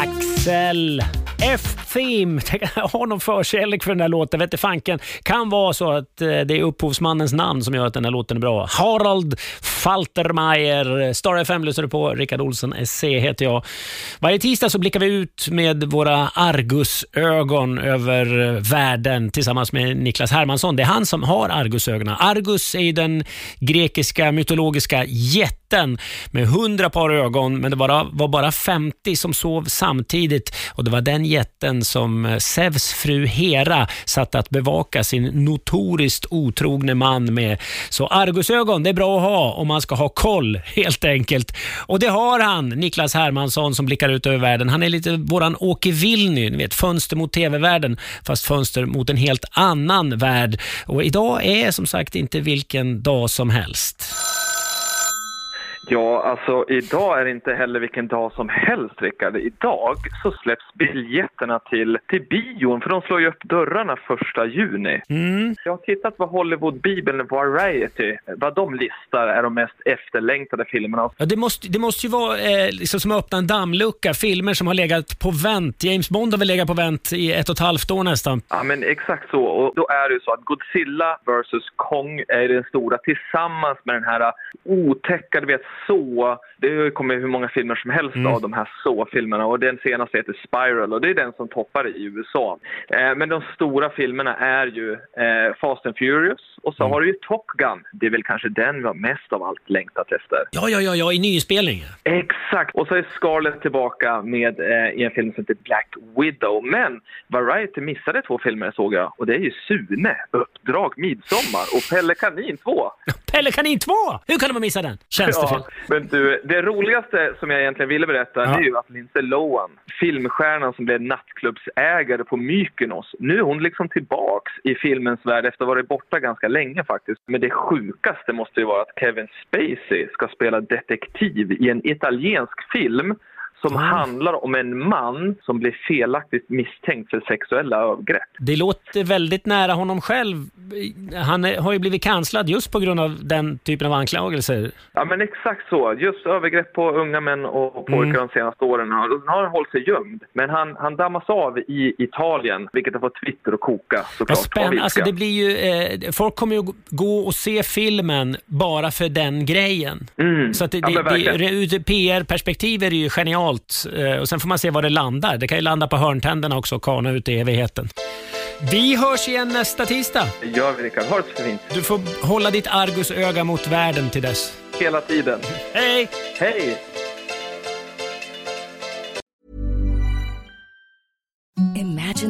Axel F-Theme. Jag har någon förkärlek för den här låten. Vet fanken. Kan vara så att eh, det är upphovsmannens namn som gör att den här låten är bra. Harald Faltermeier. Star FM lyssnar du på. Rickard Olsson SC heter jag. Varje tisdag så blickar vi ut med våra Argus-ögon över eh, världen tillsammans med Niklas Hermansson. Det är han som har argusögonen. Argus är ju den grekiska mytologiska jätten med hundra par ögon, men det bara, var bara 50 som sov samtidigt och det var den jätten som eh, Zeus fru Hera satt att bevaka sin notoriskt otrogne man med. Så argusögon, det är bra att ha om man ska ha koll helt enkelt. Och det har han, Niklas Hermansson som blickar ut över världen. Han är lite våran Åke Vilny, ni vet fönster mot tv-världen fast fönster mot en helt annan värld. Och idag är som sagt inte vilken dag som helst. Ja, alltså idag är det inte heller vilken dag som helst, Rickard. Idag så släpps biljetterna till, till bion, för de slår ju upp dörrarna första juni. Mm. Jag har tittat på Hollywood-bibeln Variety, vad de listar är de mest efterlängtade filmerna. Ja, det, måste, det måste ju vara eh, liksom som att öppna en dammlucka. Filmer som har legat på vänt. James Bond har väl legat på vänt i ett och ett halvt år nästan. Ja, men exakt så. Och då är det ju så att Godzilla vs Kong är den stora tillsammans med den här otäcka, du vet, så. Det kommer hur många filmer som helst Mm. av de här så-filmerna och den senaste heter Spiral och det är den som toppar i USA. Eh, men de stora filmerna är ju eh, Fast and Furious och så Mm. har du ju Top Gun. Det är väl kanske den vi har mest av allt längtat efter. Ja, ja, ja, ja i nyinspelning. Exakt! Och så är Scarlett tillbaka med eh, i en film som heter Black Widow. Men Variety missade två filmer såg jag och det är ju Sune, Uppdrag, Midsommar och Pelle Kanin 2. Pelle Kanin 2! Hur kan man missa den? Tjänstefilm. Ja, men du, det roligaste som jag egentligen ville berätta Ja. det är ju att Lindsay Lohan, filmstjärnan som blev nattklubbsägare på Mykonos, nu är hon liksom tillbaks i filmens värld efter att ha varit borta ganska länge faktiskt. Men det sjukaste måste ju vara att Kevin Spacey ska spela detektiv i en italiensk film som handlar om en man som blir felaktigt misstänkt för sexuella övergrepp. Det låter väldigt nära honom själv. Han är, har ju blivit kanslad just på grund av den typen av anklagelser. Ja men exakt så. Just övergrepp på unga män och pojkar Mm. de senaste åren har, har han hållit sig gömd. Men han, han dammas av i Italien, vilket har fått Twitter att koka såklart. Ilska. Alltså det blir ju, eh, folk kommer ju gå och se filmen bara för den grejen. Mm. Så att det, Ja, det, det, ur PR-perspektiv är det ju genialt. Eh, och Sen får man se var det landar. Det kan ju landa på hörntänderna också och kana ut i evigheten. Vi hörs igen nästa tisdag. Det gör vi Rickard. Ha det så fint. Du får hålla ditt argusöga mot världen till dess. Hela tiden. Hej! Hej! Imagine